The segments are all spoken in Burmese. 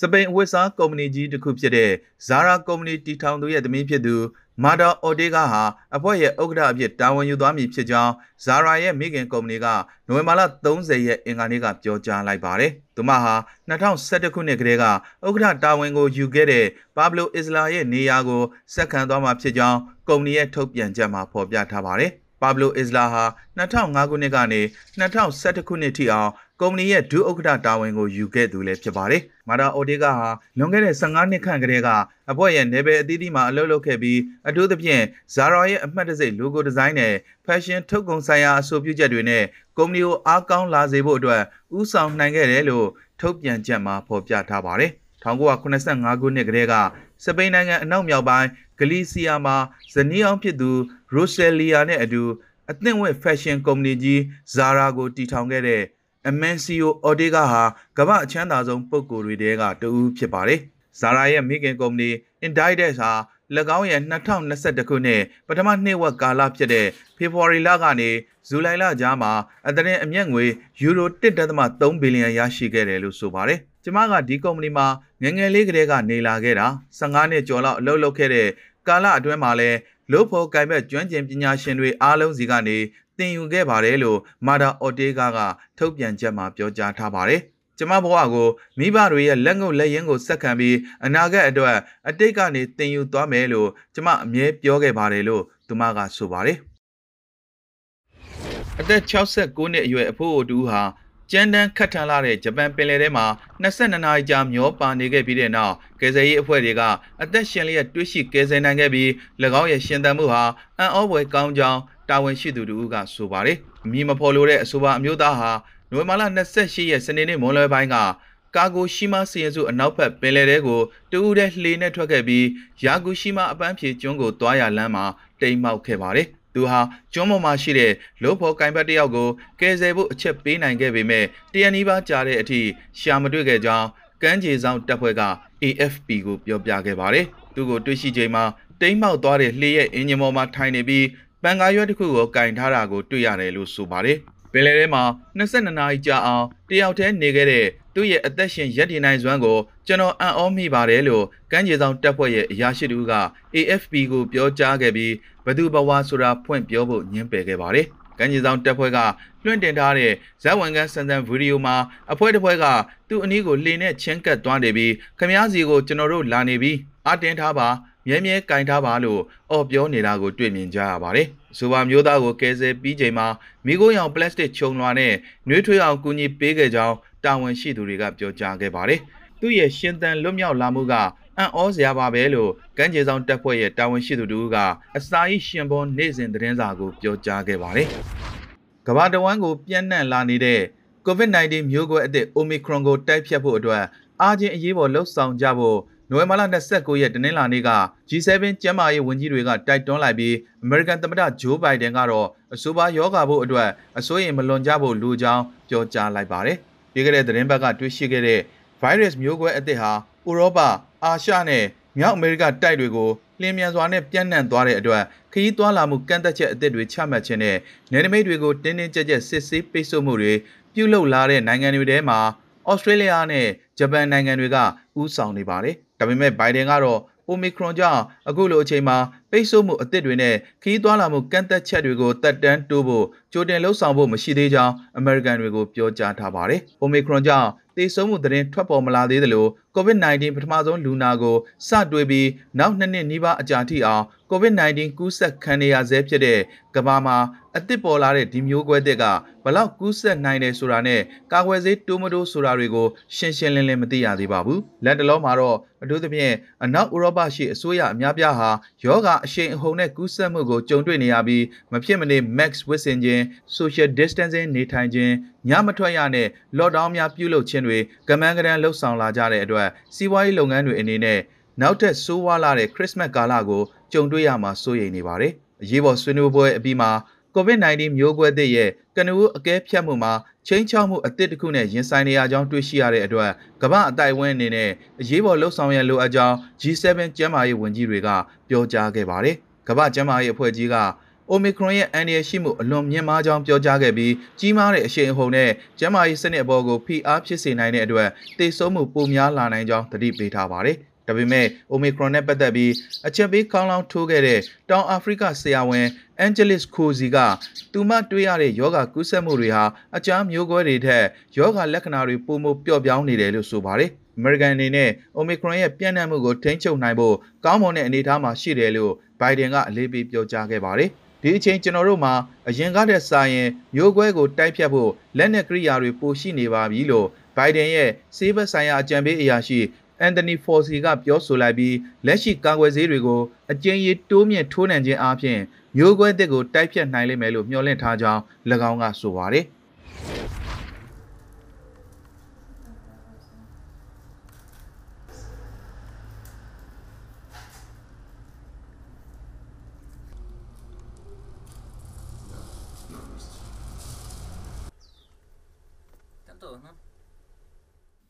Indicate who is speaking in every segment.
Speaker 1: စပိန်အဝတ်စားကုမ္ပဏီကြီးတစ်ခုဖြစ်တဲ့ Zara ကုမ္ပဏီတည်ထောင်သူရဲ့သမီးဖြစ်သူမာဒါအော်တေဂါဟာအဖွဲ့ရဲ့ဥက္ကဋ္ဌအဖြစ်တာဝန်ယူသွားမည်ဖြစ်ကြောင်း Zara ရဲ့မိခင်ကုမ္ပဏီကနိုဝင်ဘာလ30ရက်အင်္ဂါနေ့ကပြောကြားလိုက်ပါတယ်။သူမဟာ2011ခုနှစ်ကတည်းကဥက္ကဋ္ဌတာဝန်ကိုယူခဲ့တဲ့ပါဘလိုအစ္စလာရဲ့နေရာကိုဆက်ခံသွားမှာဖြစ်ကြောင်းကုမ္ပဏီရဲ့ထုတ်ပြန်ချက်မှာဖော်ပြထားပါတယ်။ပါဘလိုအစ္စလာဟာ2005ခုနှစ်ကနေ2011ခုနှစ်ထိအောင် ကုမ္ပဏီရဲ့ဒုဥက္ကဋ္ဌတာဝန်ကိုယူခဲ့သူလည်းဖြစ်ပါတယ်။မာတာအိုဒေဂါဟာလွန်ခဲ့တဲ့15နှစ်ခန့်ကတည်းကအဖွဲ့ရဲ့နယ်ပယ်အသီးသီးမှာအလုပ်လုပ်ခဲ့ပြီးအထူးသဖြင့် Zara ရဲ့အမှတ်တံဆိပ် logo design နဲ့ fashion ထုတ်ကုန်ဆိုင်ရာအဆိုပြုချက်တွေနဲ့ကုမ္ပဏီကိုအားကောင်းလာစေဖို့အတွက်ဥဆောင်နိုင်ခဲ့တယ်လို့ထုတ်ပြန်ချက်မှာဖော်ပြထားပါတယ်။1985ခုနှစ်ကတည်းကစပိန်နိုင်ငံအနောက်မြောက်ပိုင်းဂလီစီယာမှာဇနီးအောင်ဖြစ်သူရိုဆယ်လီယာနဲ့အတူအသင့်ဝက်ဖက်ရှင်ကုမ္ပဏီကြီး Zara ကိုတည်ထောင်ခဲ့တဲ့ Amancio Ortega ဟာကမ္ဘာအချမ်းသာဆုံးပုဂ္ဂိုလ်တွေထဲကတဦးဖြစ်ပါတယ်။ Zara ရဲ့မိခင်ကုမ္ပဏီ Inditex ဟာ၎င်းရဲ့2021ခုနှစ်ပထမနှစ်ဝက်ကာလဖြစ်တဲ့ဖေဖော်ဝါရီလကနေဇူလိုင်လကြားမှာအသရင်အမျက်ငွေယူရို1.3ဘီလီယံရရှိခဲ့တယ်လို့ဆိုပါတယ်။ကျမကဒီကုမ္ပဏီမှာငငယ်လေးကတည်းကနေလာခဲ့တာ15နှစ်ကျော်လောက်အလုပ်လုပ်ခဲ့တဲ့ကာလအတွင်းမှာလည်းလို့ဖို့ကင်ဘက်ကျွမ်းကျင်ပညာရှင်တွေအားလုံးစီကနေ သင်ယူခဲ့ပါတယ်လို့မာဒါအော်တေဂါကထုတ်ပြန်ချက်မှာပြောကြားထားပါတယ်။ကျမဘဝကိုမိဘတွေရဲ့လက်ငုပ်လက်ရင်းကိုဆက်ခံပြီးအနာဂတ်အတွက်အတိတ်ကနေသင်ယူသွားမယ်လို့ကျမအမြဲပြောခဲ့ပါတယ်လို့သူမကဆိုပါတယ်။အသက်69နှစ်အရွယ်အဖိုးအိုတူဟာကြမ်းတမ်းခတ်ထန်လာတဲ့ဂျပန်ပင်လယ်ထဲမှာ22နာရီကြာမျောပါနေခဲ့ပြီးတဲ့နောက်ကယ်ဆယ်ရေးအဖွဲ့တွေကအသက်ရှင်လျက်တွေးရှိကယ်ဆယ်နိုင်ခဲ့ပြီး၎င်းရဲ့ရှင်သန်မှုဟာအံ့ဩဖွယ်ကောင်းကြောင်း တာဝန်ရှိသူတို့ကဆိုပါတယ်။အမည်မဖော်လိုတဲ့အဆိုပါအမျိုးသားဟာနိုဝင်ဘာလ28ရက်စနေနေ့မွန်လွဲပိုင်းကကာဂိုရှိမာစီရင်စုအနောက်ဘက်ပင်လယ်ထဲကိုတူဦးတဲ့လှေနဲ့ထွက်ခဲ့ပြီးယာဂူရှိမာအပန်းဖြေကျွန်းကိုတွားရလမ်းမှာတိမ်မောက်ခဲ့ပါတယ်။သူဟာကျွန်းပေါ်မှာရှိတဲ့လို့ဖော်ကင်ဘတ်တယောက်ကိုကယ်ဆယ်ဖို့အချက်ပေးနိုင်ခဲ့ပေမဲ့တရနီးပါးကြာတဲ့အထိရှာမတွေ့ခဲ့ကြောင်းကမ်းခြေဆောင်တပ်ဖွဲ့က AFP ကိုပြောပြခဲ့ပါတယ်။သူကိုတွေ့ရှိချိန်မှာတိမ်မောက်သွားတဲ့လှေရဲ့အင်ဂျင်ပေါ်မှာထိုင်နေပြီး ပန်ကာရွက်တစ်ခုကိုကင်ထားတာကိုတွေ့ရတယ်လို့ဆိုပါတယ်။ပင်လယ်ထဲမှာ22နာရီကြာအောင်တယောက်တည်းနေခဲ့တဲ့သူ့ရဲ့အသက်ရှင်ရက်တည်နိုင်စွမ်းကိုကျွန်တော်အံ့ဩမိပါတယ်လို့ကမ်းခြေဆောင်တပ်ဖွဲ့ရဲ့အရာရှိတူက AFP ကိုပြောကြားခဲ့ပြီးဘသူဘဝဆိုတာဖွင့်ပြောဖို့ညှင်းပယ်ခဲ့ပါတယ်။ကမ်းခြေဆောင်တပ်ဖွဲ့ကလွှင့်တင်ထားတဲ့ဇက်ဝန်ကန်းစံစံဗီဒီယိုမှာအဖွဲ့တစ်ဖွဲ့ကသူ့အနီးကိုလှေနဲ့ချင်းကပ်သွားနေပြီးခမားစီကိုကျွန်တော်တို့လာနေပြီးအတင်းထားပါ မြဲမြဲကင်ထားပါလို့အော်ပြောနေတာကိုတွေ့မြင်ကြရပါတယ်။ဆိုပါမျိုးသားကိုကယ်ဆယ်ပြီးချိန်မှာမိခိုးရောင်ပလတ်စတစ်ခြုံလွှာနဲ့နှွေးထွေးအောင်ကူညီပေးခဲ့ကြောင်းတာဝန်ရှိသူတွေကပြောကြားခဲ့ပါတယ်။သူ့ရဲ့ရှင်သန်လွတ်မြောက်လာမှုကအံ့ဩစရာပါပဲလို့ကမ်းခြေဆောင်တပ်ဖွဲ့ရဲ့တာဝန်ရှိသူတို့ကအစာရရှင်ပေါ်နေ့စဉ်သတင်းစာကိုပြောကြားခဲ့ပါတယ်။ကမ္ဘာတဝန်းကိုပြန့်နှံ့လာနေတဲ့ COVID-19 မျိုးကွဲအသစ် Omicron ကိုတိုက်ဖြတ်ဖို့အတွက်အားချင်းအရေးပေါ်လှုပ်ဆောင်ကြဖို့ နိုဝင်ဘာလ29ရက်တနင်္လာနေ့က G7 ကျန်းမာရေးဝန်ကြီးတွေကတိုက်တွန်းလိုက်ပြီး American သမ္မတဂျိုးဘိုင်ဒန်ကတော့အဆိုပါယောဂါဖို့အတွက်အစိုးရမလွန်ကြဖို့လိုကြောင်းပြောကြားလိုက်ပါတယ်။ပြီးခဲ့တဲ့သတင်းပတ်ကတွေ့ရှိခဲ့တဲ့ virus မျိုးကွဲအသစ်ဟာဥရောပ၊အာရှနဲ့မြောက်အမေရိကတိုက်တွေကိုလျင်မြန်စွာနဲ့ပြန့်နှံ့သွားတဲ့အတွက်ခရီးသွားလာမှုကန့်သက်ချက်အသစ်တွေချမှတ်ခြင်းနဲ့နယ်နိမိတ်တွေကိုတင်းတင်းကြပ်ကြပ်စစ်ဆေးပိတ်ဆို့မှုတွေပြုလုပ်လာတဲ့နိုင်ငံတွေထဲမှာဩစတြေးလျနဲ့ဂျပန်နိုင်ငံတွေကဥဆောင်နေပါတယ်။ ဒါပေမဲ့ဘိုင်ဒန်ကတော့ Omicron ကြောင့်အခုလိုအချိန်မှာပိတ်ဆို့မှုအသစ်တွေနဲ့ခီးသွွာလာမှုကန့်သက်ချက်တွေကိုတက်တန်းတိုးဖို့ကြိုတင်လှုံ့ဆော်ဖို့မရှိသေးကြောင်းအမေရိကန်တွေကိုပြောကြားထားပါတယ်။ Omicron ကြောင့်သေဆုံးမှုသတင်းထွက်ပေါ်မလာသေးသလို COVID-19 ပထမဆုံးလူနာကိုစတွေ့ပြီးနောက်နှစ်နှစ်နီးပါးအကြာထိအောင် COVID-19 ကူးစက်ခံနေရဆဲဖြစ်တဲ့ကမ္ဘာမှာအသစ်ပေါ်လာတဲ့ဒီမျိုးကွဲသစ်ကဘလောက်ကူးစက်နိုင်တယ်ဆိုတာနဲ့ကာကွယ်ဆေးတိုးမတိုးဆိုတာတွေကိုရှင်းရှင်းလင်းလင်းမသိရသေးပါဘူး။လက်တလုံးမှာတော့အထူးသဖြင့်အနောက်ဥရောပရှိအစိုးရအများပြားဟာယောဂအရှိန်အဟုန်နဲ့ကူးစက်မှုကိုကြုံတွေ့နေရပြီးမဖြစ်မနေ max ဝစ်ဆင်ခြင်း social distancing နေထိုင်ခြင်းညမထွက်ရနဲ့ lockdown များပြုလုပ်ခြင်းတွေကမန်းကရန်လှုပ်ဆောင်လာကြတဲ့အတွက်စီးပွားရေးလုပ်ငန်းတွေအနေနဲ့နောက်ထပ်ဆိုးဝါးလာတဲ့ခရစ်စမတ်ကာလကို ကြုံတွေ့ရမှာစိုးရိမ်နေပါတယ်။အရေးပေါ်ဆွေးနွေးပွဲအပြီးမှာ COVID-19 မျိုးကွဲသစ်ရဲ့ကနဦးအကဲဖြတ်မှုမှာချင်းချောက်မှုအသစ်တစ်ခုနဲ့ရင်ဆိုင်နေရကြောင်းတွေ့ရှိရတဲ့အတွက်ကမ္ဘာအတိုင်ဝန်းအနေနဲ့အရေးပေါ်လှုပ်ဆောင်ရလိုအပ်ကြောင်း G7 ကျန်းမာရေးဝန်ကြီးတွေကပြောကြားခဲ့ပါတယ်။ကမ္ဘာကျန်းမာရေးအဖွဲ့ကြီးက Omicron ရဲ့အန္တရာယ်ရှိမှုအလွန်မြင့်မားကြောင်းပြောကြားခဲ့ပြီးကြီးမားတဲ့အရှိန်အဟုန်နဲ့ကျန်းမာရေးစနစ်အပေါ်ကိုဖိအားဖြစ်စေနိုင်တဲ့အတွက်သေဆုံးမှုပိုများလာနိုင်ကြောင်းသတိပေးထားပါတယ်။ ဒါပေမဲ့ Omicron နဲ့ပတ်သက်ပြီးအချက်ပေးခေါင်းလောင်းထိုးခဲ့တဲ့တောင်အာဖရိကဆရာဝန် Angelis Kozi ကသူမတွေ့ရတဲ့ယောဂကူးစက်မှုတွေဟာအကြမ်းမျိုးကွဲတွေထက်ယောဂလက္ခဏာတွေပိုမိုပျော့ပြောင်းနေတယ်လို့ဆိုပါတယ်။ American အနေနဲ့ Omicron ရဲ့ပြန့်နှံ့မှုကိုထိန်းချုပ်နိုင်ဖို့ကောင်းမွန်တဲ့အနေအထားမှာရှိတယ်လို့ Biden ကအလေးပေးပြောကြားခဲ့ပါတယ်။ဒီအချိန်ကျွန်တော်တို့မှာအရင်ကတည်းကစာရင်မျိုးကွဲကိုတိုက်ဖြတ်ဖို့လက်နက်ကိရိယာတွေပိုရှိနေပါပြီလို့ Biden ရဲ့စေဘက်ဆိုင်ရာအကြံပေးအရာရှိ အန်တိုနီဖော်စီကပြောဆိုလိုက်ပြီးလက်ရှိကာကွယ်ဆေးတွေကိုအကျဉ်းရတိုးမြင့်ထိုးနှံခြင်းအပြင်မျိုးကွဲသစ်ကိုတိုက်ဖြတ်နိုင်လိမ့်မယ်လို့မျှော်လင့်ထားကြောင်း၎င်းကဆိုပါတယ်။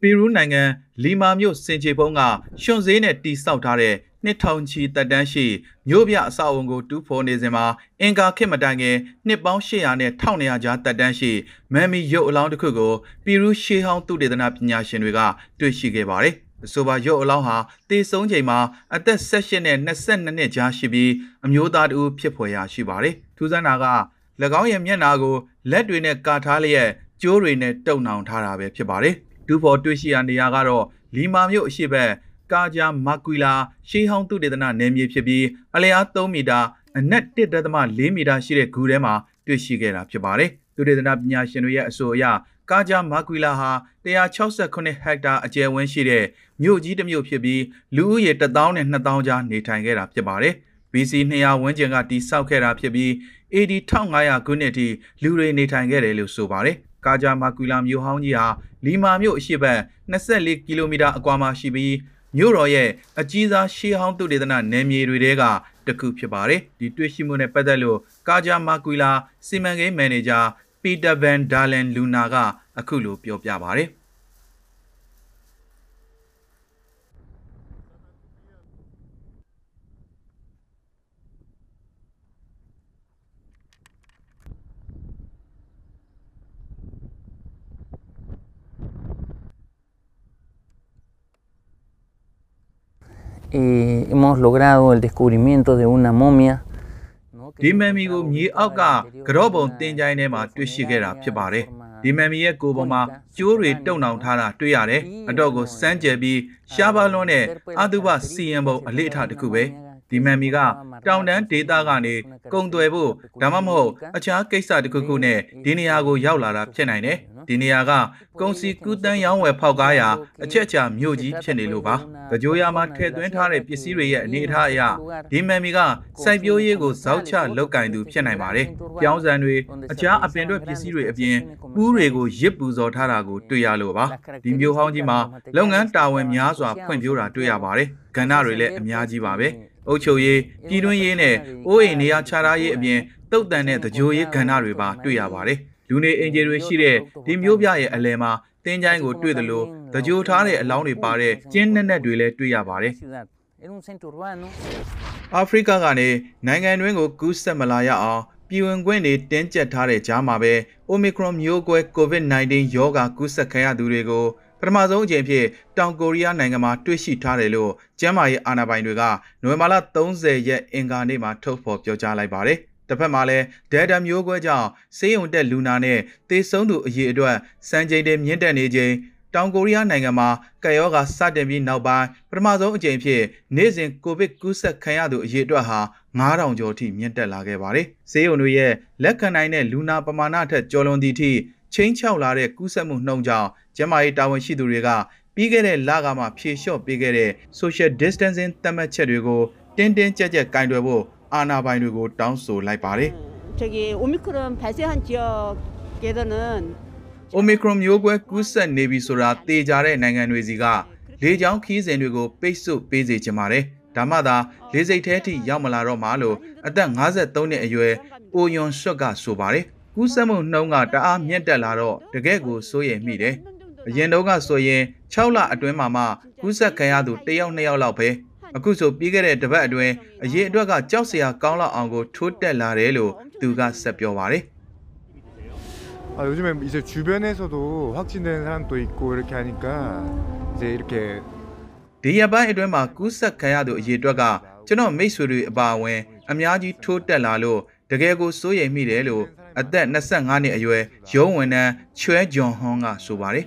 Speaker 1: ပီရူးနိုင်ငံလီမာမြို့စင်ချေဖုံးကရွှွန်ဈေးနဲ့တီဆောက်ထားတဲ့နှစ်ထောင်ချီတက်တန်းရှိမြို့ပြအဆောက်အုံကိုတူးဖော်နေစဉ်မှာအင်ကာခေတ်မတိုင်ခင်နှစ်ပေါင်း800နဲ့1200ကြားတက်တန်းရှိမမ်မီရုပ်အလောင်းတစ်ခုကိုပီရူးရှေးဟောင်းသုတေသနပညာရှင်တွေကတွေ့ရှိခဲ့ပါတယ်။အဆိုပါရုပ်အလောင်းဟာတေဆုံးချိန်မှာအသက်18နဲ့22နှစ်ကြားရှိပြီးအမျိုးသားတူဖြစ်ဖွယ်ရာရှိပါတယ်။ထူးဆန်းတာက၎င်းရဲ့မျက်နှာကိုလက်တွေနဲ့ကာထားလျက်ကျိုးတွေနဲ့တုပ်နှောင်ထားတာပဲဖြစ်ပါတယ်။ ဒူဖော်တွေ့ရှိရာနေရာကတော့လီမာမြို့အရှိဘက်ကာဂျာမာကွီလာရှေးဟောင်းသုတေသနနယ်မြေဖြစ်ပြီးအလျား3မီတာအနက်1.4မီတာရှိတဲ့ဂူထဲမှာတွေ့ရှိခဲ့တာဖြစ်ပါတယ်။သုတေသနပညာရှင်တွေရဲ့အဆိုအရကာဂျာမာကွီလာဟာ168ဟက်တာအကျယ်ဝန်းရှိတဲ့မြို့ကြီးတစ်မြို့ဖြစ်ပြီးလူဦးရေ1000နဲ့2000ကြားနေထိုင်ခဲ့တာဖြစ်ပါတယ်။ BC 200ဝန်းကျင်ကတိစောက်ခဲ့တာဖြစ်ပြီး AD 1500ခုနှစ်အထိလူတွေနေထိုင်ခဲ့တယ်လို့ဆိုပါတယ်။ကာဂျာမာကွီလာမြို့ဟောင်းကြီးဟာ လီမာမြို့အရှေ့ဘက်24ကီလိုမီတာအကွာမှာရှိပြီးမြို့တော်ရဲ့အကြီးစားရှေးဟောင်းသုတေသနနယ်မြေတွေထဲကတစ်ခုဖြစ်ပါတယ်။ဒီတွေ့ရှိမှုနဲ့ပတ်သက်လို့ကာဂျာမာကွီလာစီမံကိန်းမန်နေဂျာပီတာဗန်ဒါလန်လူနာကအခုလိုပြောပြပါတယ်။
Speaker 2: Eh, hemos logrado el descubrimiento de una momia. ¿no? que
Speaker 1: ဒီ
Speaker 2: se
Speaker 1: မမ်မီကို
Speaker 2: encontraba
Speaker 1: မြေအောက်က
Speaker 2: ubicada
Speaker 1: ကြော့ပုံ
Speaker 2: anteriormente
Speaker 1: တင်ကြိုင်းထဲမှာတွေ့ရှိခဲ့တာဖြစ်ပါတယ်
Speaker 2: forma
Speaker 1: ဒီမမ်မီရဲ့ကိုယ်ပေါ်မှာကျိုးတွေတုံနှောင်ထားတာတွေ့ရတယ်အတော့ကိုစမ်းကြယ်ပြီးရှားပါလွန်းတဲ့အတုပစီရင်ပုံအလေးအထားတစ်ခုပဲ ဒီမမ်မီကတောင်တန်းဒေသကနေကုံသွယ်ဖို့ဒါမှမဟုတ်အခြားကိစ္စတစ်ခုခုနဲ့ဒီနေရာကိုရောက်လာတာဖြစ်နိုင်တယ်ဒီနေရာကကုံစီကူးတန်းရောင်းဝယ်ဖောက်ကားရာအချက်အချာမြို့ကြီးဖြစ်နေလို့ပါကြိုးရမှာထည့်သွင်းထားတဲ့ပစ္စည်းတွေရဲ့အနေအထားအရဒီမမ်မီကစိုက်ပျိုးရေးကိုဇောက်ချလောက်ကင်သူဖြစ်နိုင်ပါတယ်ပြောင်းစံတွေအခြားအပင်တွေပစ္စည်းတွေအပြင်ပူးတွေကိုရစ်ပူဇော်ထားတာကိုတွေ့ရလို့ပါဒီမျိုးဟောင်းကြီးမှာလုပ်ငန်းတာဝန်များစွာဖွံ့ဖြိုးတာတွေ့ရပါတယ်ကဏ္ဍတွေလည်းအများကြီးပါပဲ အုတ်ချုပ်ရေးပြည်တွင်းရေးနဲ့အိုးအိမ်နေရာခြားထားရေးအပြင်တုတ်တန်တဲ့တကြိုရေးကဏ္ဍတွေပါတွေ့ရပါတယ်လူနေအင်ဂျီတွေရှိတဲ့ဒီမျိုးပြရဲ့အလယ်မှာတင်းချိုင်းကိုတွေ့တယ်လို့တကြိုထားတဲ့အလောင်းတွေပါတဲ့ကျင်းနက်နက်တွေလည်းတွေ့ရပါတယ်
Speaker 2: ciudad. Era un centro urbano.
Speaker 1: အာဖရိကကနေနိုင်ငံတွင်းကိုကူးစက်မလာရအောင်ပြည်ဝင်ခွင့်တွေတင်းကျပ်ထားတဲ့ကြားမှာပဲ Omicron မျိုးကွဲ COVID-19 ရောဂါကူးစက်ခံရသူတွေကို ပထမဆုံးအကြိမ်ဖြစ်တောင်ကိုရီးယားနိုင်ငံမှာတွေ့ရှိထားတယ်လို့ကျန်းမာရေးအာဏာပိုင်တွေကနိုဝင်ဘာလ30ရက်အင်္ဂါနေ့မှာထုတ်ဖော်ပြောကြားလိုက်ပါတယ်။တစ်ဖက်မှာလည်း Delta မျိုးကွဲကြောင့်ဆေးရုံတက်လူနာနဲ့သေဆုံးသူအရေအတွက်စံချိန်တင်မြင့်တက်နေချိန်တောင်ကိုရီးယားနိုင်ငံမှာကပ်ရောဂါစတင်ပြီးနောက်ပိုင်းပထမဆုံးအကြိမ်ဖြစ်နေ့စဉ်ကိုဗစ်ကူးစက်ခံရသူအရေအတွက်ဟာ9000ကျော်ထိမြင့်တက်လာခဲ့ပါတယ်။ဆေးရုံတွေရဲ့လက်ခံနိုင်တဲ့လူနာပမာဏထက်ကျော်လွန်သည့်ထိ ချင်းချောက်လာတဲ့ကူးစက်မှုနှုန်းကြောင့်ကျန်းမာရေးတာဝန်ရှိသူတွေကပြီးခဲ့တဲ့လကမှဖြေလျှော့ပေးခဲ့တဲ့ social distancing သတ်မှတ်ချက်တွေကိုတင်းတင်းကြပ်ကြပ်ကင်တွယ်ဖို့အာဏာပိုင်တွေကိုတောင်းဆိုလိုက်ပါတယ်။
Speaker 3: 저기 오미크론 발생한 지역에서는
Speaker 1: Omicron မျိုးကွဲကူးစက်နေပြီဆိုတာသေချာတဲ့နိုင်ငံတွေစီကလေကြောင်းခီးစဉ်တွေကိုပိတ်ဆို့ပေးစေချင်ပါတယ်။ဒါမှသာလေစိတ်ထဲထိရောက်မလာတော့မှလို့အသက်53နှစ်အရွယ်အိုယွန်ရွှတ်ကဆိုပါတယ်။ ကူးစက်မှုနှုန်းကတအားမြင့်တက်လာတော့တကယ့်ကိုစိုးရိမ်မိတယ်။အရင်တုန်းကဆိုရင်6လအတွင်းမှာမှကူးစက်ခံရသူတစ်ယောက်နှစ်ယောက်လောက်ပဲ အခုဆိုပြီးခဲ့တဲ့တစ်ပတ်အတွင်းအရေးအတွက်ကကြောက်စရာကောင်းလောက်အောင်ကိုထိုးတက်လာတယ်လို့သူကဆက်ပြောပါတယ်
Speaker 4: 아, 요즘에 이제 주변에서도 확진된 사람도 있고 이렇게 하니까 이제 이렇게
Speaker 1: ဒီရက်ပိုင်းအတွင်းမှာကူးစက်ခံရသူအရေးအတွက်ကကျွန်တော်မိတ်ဆွေတွေအပါအဝင်အများကြီးထိုးတက်လာလို့တကယ်ကိုစိုးရိမ်မိတယ်လို့ အသက်25နှစ်အရွယ်ရုံးဝန်ထမ်းချွဲဂျွန်ဟွန်ကဆိုပါတယ်